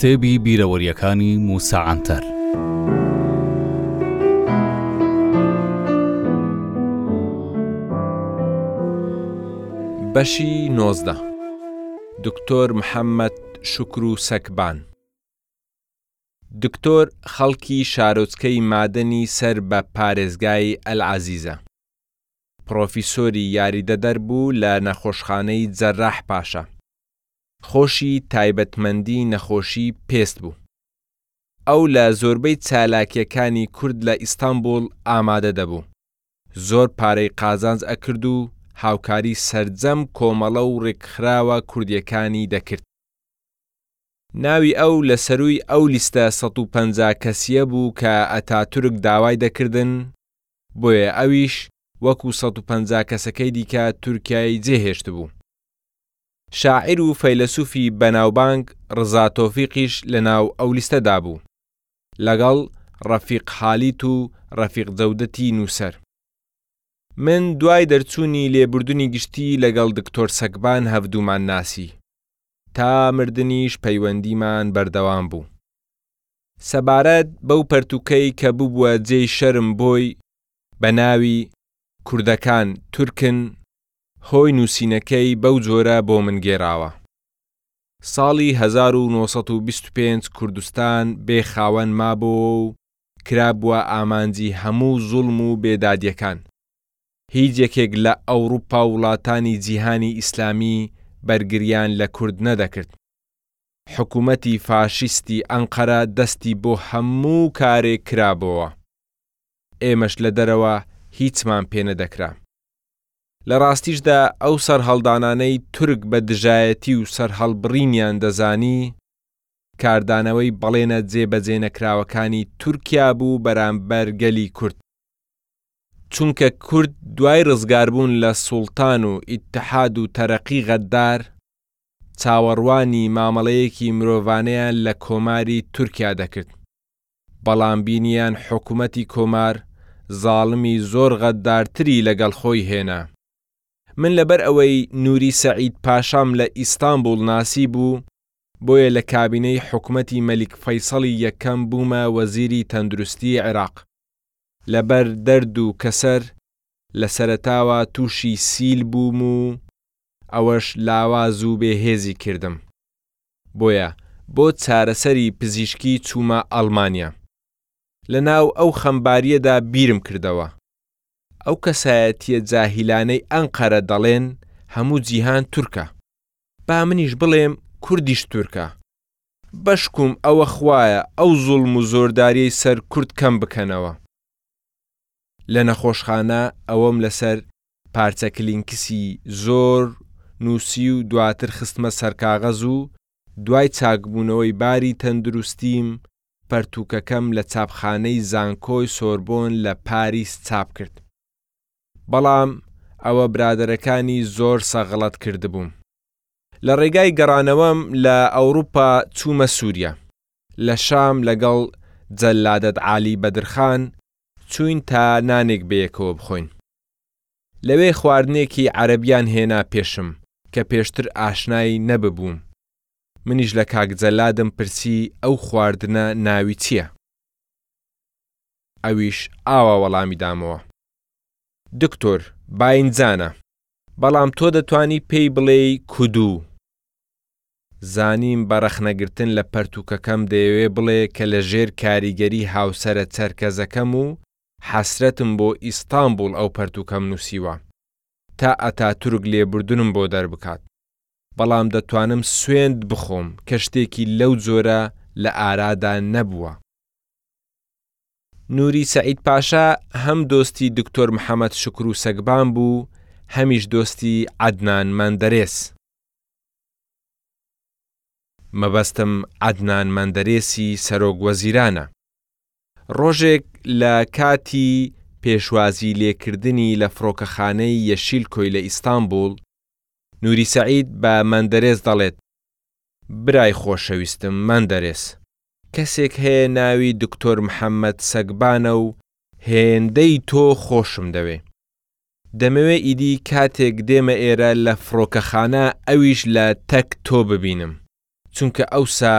کتێبی بیرەوەریەکانی موسا عەنتەر بەشی نۆزدە دکتۆر محەممەد شکر و سەکبان دکتۆر خەڵکی شارۆچکەی مادەنی سەر بە پارێزگای ئەلعەزیزە پڕۆفیسۆری یاریدەدەر بوو لە نەخۆشخانەی جەراح پاشا. خۆشی تایبەتمەندی نەخۆشی پێست بوو. ئەو لە زۆربەی چالاکیەکانی کورد لە ئیستانبوڵ ئامادە دەبوو. زۆر پارەی قازانج ئەکرد و هاوکاری سەرجەم کۆمەڵە و ڕێکخراوە کوردیەکانی دەکرد. ناوی ئەو لە سەرووی ئەو لیستە سەد و پەنجا کەسیە بوو کە ئەتاتورک داوای دەکردن بۆیە ئەویش وەکو سەد و پەنجا کەسەکەی دیکە تورکیای جێهێشتبوو. شاعیر و فەیلەسوفی بەناوبانگ ڕزا تۆفیقیش لەناو ئەو لیستەدا بوو، لەگەڵ ڕەفیق هالیت و ڕەفیق جەودەتی نووسەر. من دوای دەرچوونی لێبوردنی گشتی لەگەڵ دکتۆر سەگبان هەڤدوومان ناسی، تا مردنیش پەیوەندیمان بەردەوام بوو. سەبارەت بەو پەرتووکەی کە ببووە جێی شەرم بۆی بە ناوی، کوردەکان تورکن، هۆی نووسینەکەی بەو جۆرە بۆ من گێراوە. ساڵی هەزار و نۆ سەد و بیست و پێنج کوردستان بێ خاوەن مابۆوە و کرابووە ئامانجی هەموو زوڵم و بێدادیەکان. هیچ یەکێک لە ئەوڕوپا و وڵاتانی جیهانی ئیسلامی بەرگریان لە کورد نەدەکرد. حکومەتی فاشیستی ئەنقەرە دەستی بۆ هەموو کارێک کرابۆوە ئێمەش لە دەرەوە هیچمان پێ نەدەکرا لە ڕاستیشدا ئەو سەرهەڵدانانەی تورک بە دژایەتی و سەرهەڵبڕینیان دەزانی کاردانەوەی بەڵێنە جێ بەجێ نەکراوەکانی تورکیا بوو بەرامبەر گەلی کورد چونکە کورد دوای ڕزگاربوون لە سوڵتان و ئیتحاد و تەرەقی غەدار چاوەڕوانی مامەڵەیەکی مرۆڤانەیان لە کۆماری تورکیا دەکرد، بەڵام بینیان حکومەتی کۆمار زاڵمی زۆر غەددارتری لەگەڵ خۆی هێنا. من لەبەر ئەوەی نوری سەعید پاشام لە ئیستانبوڵ ناسیبوو، بۆیە لە کابینەی حکومەتی مەلیک فەیسەڵی یەکەم بوومە وەزیری تەندروستیی عێراق. لەبەر دەرد و کەسەر لە سەرەتاوە تووشی سیل بووم و ئەوەش لاواز و بێ هێزی کردم بۆیە بۆ چارەسەری پزیشکی چوومە ئەڵمانیا لە ناو ئەو خەمباریەدا بیرم کردەوە ئەو کەسایەتیە جاهیلانەی ئەنقەرە دەڵێن هەموو جیهان تورکە با منیش بڵێم کوردیش تورکە بەشکوم ئەوە خوایە ئەو زوڵم و زۆرداریەی سەر کورد کەم بکەنەوە لە نەخۆشخانە ئەوەم لەسەر پارچە کلینکسی زۆر نووسی و دواتر خستمە سەر کاغەز و دوای چاکبوونەوەی باری تەندروستیم پەرتووکەکەم لە چاپخانەی زانکۆی سۆربۆن لە پاریس چاپکرد. بەڵام ئەوە برادەرەکانی زۆر سەغڵەت کردبووم. لە ڕێگای گەڕانەوەم لە ئەوروپا چوومە سوریا. لە شام لەگەڵ جەلادەت عالی بەدرخان چووین تا نانێک بەیەکەوە بخۆین. لەوێ خواردنێکی عەرەبیان هێنا پێشم کە پێشتر ئاشنای نەببووم، منیش لە کاک جەلادم پرسی ئەو خواردنە ناوی چیە؟ ئەویش ئاوا وەڵامی دامەوە، دکتۆر باینجانە، بەڵام تۆ دەتوانی پێی بڵێی کودوو. زانیم بە ڕەخنەگرتن لە پەرتووکەکەم دەیەوێ بڵێ کە لە ژێر کاریگەری هاوسەرە چەرکەزەکەم و حەسرەتم بۆ ئیستانبوڵ ئەو پەرتووکەم نووسیوە تا ئەتاتورک لێبوردنم بۆ دەربکات، بەڵام دەتوانم سوێند بخۆم کە شتێکی لەو جۆرە لە ئارادا نەبووە. نوری سەعید پاشا هەم دۆستی دکتۆر محمد شکرو سەگبان بوو هەمیش دۆستی عدنان مەندەرێس. مەبەستم عدنان مەندەرێسی سەرۆک وەزیرانە. ڕۆژێک لە کاتی پێشوازی لێکردنی لە فڕۆکەخانەی یەشیل کۆی لە ئیستانبوڵ، نوری سەعید بە مەندەرێس دەڵێت، برای خۆشەویستم مەندەرێس، کەسێک هەیە ناوی دکتۆر محەمەد سەگبانە و هێندەی تۆ خۆشم دەوێ. دەمەوێ ئیدی کاتێک دێمە ئێرە لە فڕۆکەخانە ئەویش لە تەک تۆ ببینم. چونکە ئەوسا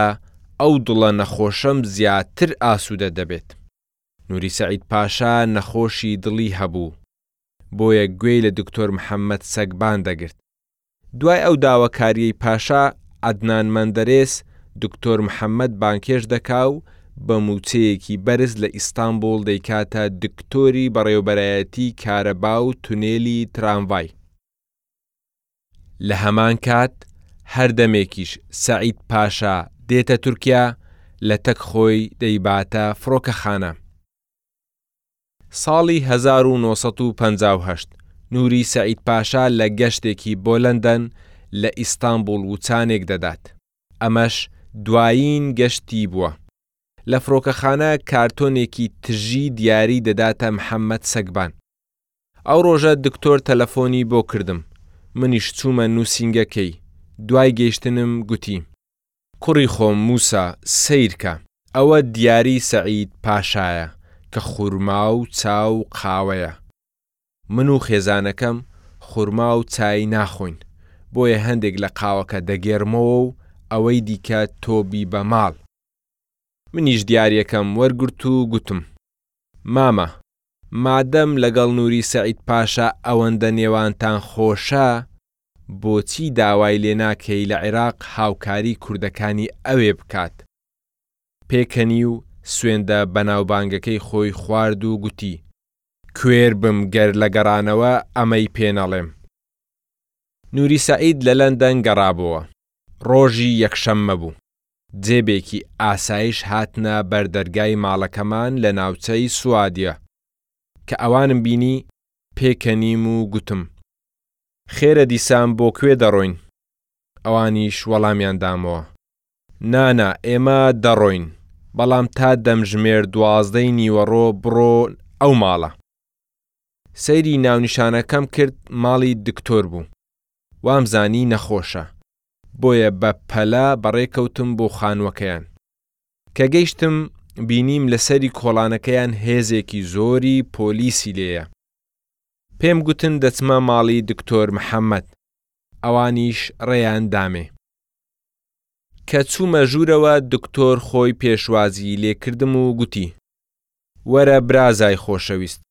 ئەو دڵە نەخۆشەم زیاتر ئاسوودە دەبێت. نوری سەعید پاشا نەخۆشی دڵی هەبوو، بۆیە گوێی لە دکتۆر محەممەد سەگبان دەگرت. دوای ئەو داواکارییەی پاشا، عەدنان مەندەرێس دکتۆر محەممەد بانگهێشت دەکا و بە مووچەیەکی بەرز لە ئیستانبووڵ دەیکاتە دکتۆری بەڕێوەبەرایەتیی کارەبا و تونێلی ترامڤای. لە هەمان کات هەر دەمێکیش سەعید پاشا دێتە تورکیا لە تەک خۆی دەیباتە فڕۆکەخانە. ساڵی هەزار و نۆ سەد و پەنجا و هەشت نوری سەعید پاشا لە گەشتێکی بۆ لەندەن لە ئیستانبوڵ وچانێک دەدات، ئەمەش دوایین گەشتی بووە. لە فڕۆکەخانە کارتۆنێکی تژی دیاری دەداتە محەمەد سەگبان. ئەو ڕۆژە دکتۆر تەلەفۆنی بۆ کردم منیش چوومە نووسینگە کەی دوای گەیشتنم گوتی. کوڕی خۆم موسا سەیرکە ئەوە دیاری سەعید پاشایە کە خورما و چا و قاوەیە من و خێزانەکەم خورما و چای ناخۆین بۆیە هەندێک لە قاوەکە دەگێڕمەوە و ئەوەی دیکە تۆ بیبە ماڵ منیش دیاریەکەم وەرگرت و گوتم. مامە مادەم لەگەڵ نوری سەعید پاشا ئەوەندە نێوانتان خۆشە بۆچی داوای لێ ناکەی لە عیراق هاوکاری کوردەکانی ئەوێ بکات پێکەنی و سوێندە بەناوبانگەکەی خۆی خوارد و گوتی کوێر بم گەر لە گەڕانەوە ئەمەی پێ نەڵێم. نوری سەعید لە لەندەن گەڕابۆوە ڕۆژی یەکشەممە بوو جێبێکی ئاسایش هاتنە بەر دەرگای ماڵەکەمان لە ناوچەی سوادیە، کە ئەوانم بینی پێکەنیم و گوتم، خێرە دیسان بۆ کوێ دەڕۆین؟ ئەوانیش وەڵامیان دامەوە، نا نا ئێمە دەڕۆین، بەڵام تا دەمژمێر دوازدەی نیوەڕۆ بڕۆ ئەو ماڵە. سەیری ناونیشانەکەم کرد ماڵی دکتۆر بوو، وامزانی نەخۆشە، بۆیە بە پەلە بەڕێکەوتم بۆ خانووەکەیان. کە گەیشتم بینیم لە سەری کۆڵانەکەیان هێزێکی زۆری پۆلیسی لێیە. پێم گوتن دەچمە ماڵی دکتۆر محەممەد، ئەوانیش ڕێیان دامێ. کە چوومە ژوورەوە دکتۆر خۆی پێشوازیی لێ کردم و گوتی، وەرە برازای خۆشەویست،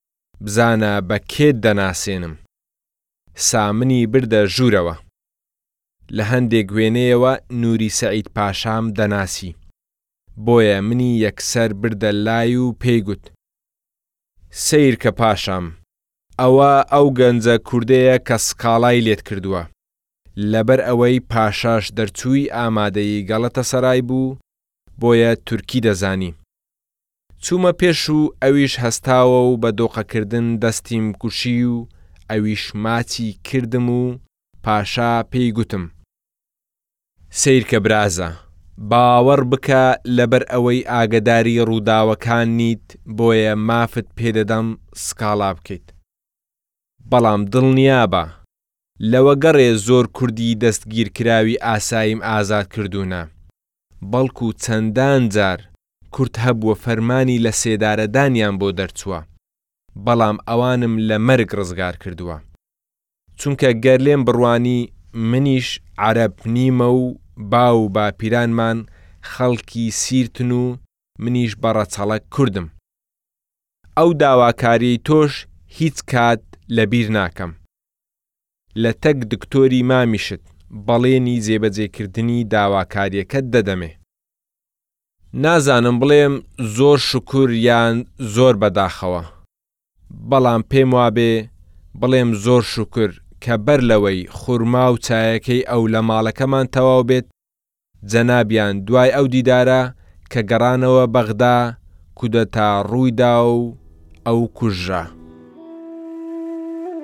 بزانە بە کێت دەناسێنم. سامنی بردە ژوورەوە. لە هەندێک وێنەیەوە نوری سەعید پاشام دەناسی، بۆیە منی یەکسەر بردە لای و پێی گوت، سەیرکە پاشام، ئەوە ئەو گەنجە کوردەیە کە سکاڵای لێت کردووە. لەبەر ئەوەی پاشاش دەرچووی ئامادەی گەڵەتەسەرای بوو، بۆیە تورکی دەزانی. چوومە پێش و ئەویش هەستاوە و بە دۆقەکردن دەستیم کوشی و ئەویش ماچی کردم و پاشا پێی گوتم. سەیرکە برازا، باوەڕ بکە لەبەر ئەوەی ئاگەداری ڕووداوەکان نیت بۆیە مافت پێدەدەم سکاڵا بکەیت. بەڵام دڵنیابە لەوە گەڕێ زۆر کوردی دەستگیرکراوی ئاساییم ئازاد کردوونە، بەڵکوو چەندان جار کورد هەبووە فەرمانی لە سێدارەدانیان بۆ دەرچووە، بەڵام ئەوانم لە مەرگ ڕزگار کردووە. چونکە گەر لێم بڕوانی منیش عەرەب نیمە و باو و باپیرانمان خەڵکی سیرتن و منیش بە ڕەچەڵەک کوردم. ئەو داواکاریەی تۆش هیچ کات لە بیر ناکەم. لە تەک دکتۆری مامیشت بەڵێنی جێبەجێ کردنی داواکاریەکەت دەدەمێ. نازانم بڵێم زۆر شوکور یان زۆر بەداخەوە. بەڵام پێم وابێ بڵێم زۆر شوکر کە بەر لەوەی خورما و چایەکەی ئەو لە ماڵەکەمان تەواو بێت، جەنابیان دوای ئەو دیدارە کە گەڕانەوە بەغدا، کودەتا ڕووی دا و ئەو کوژرا.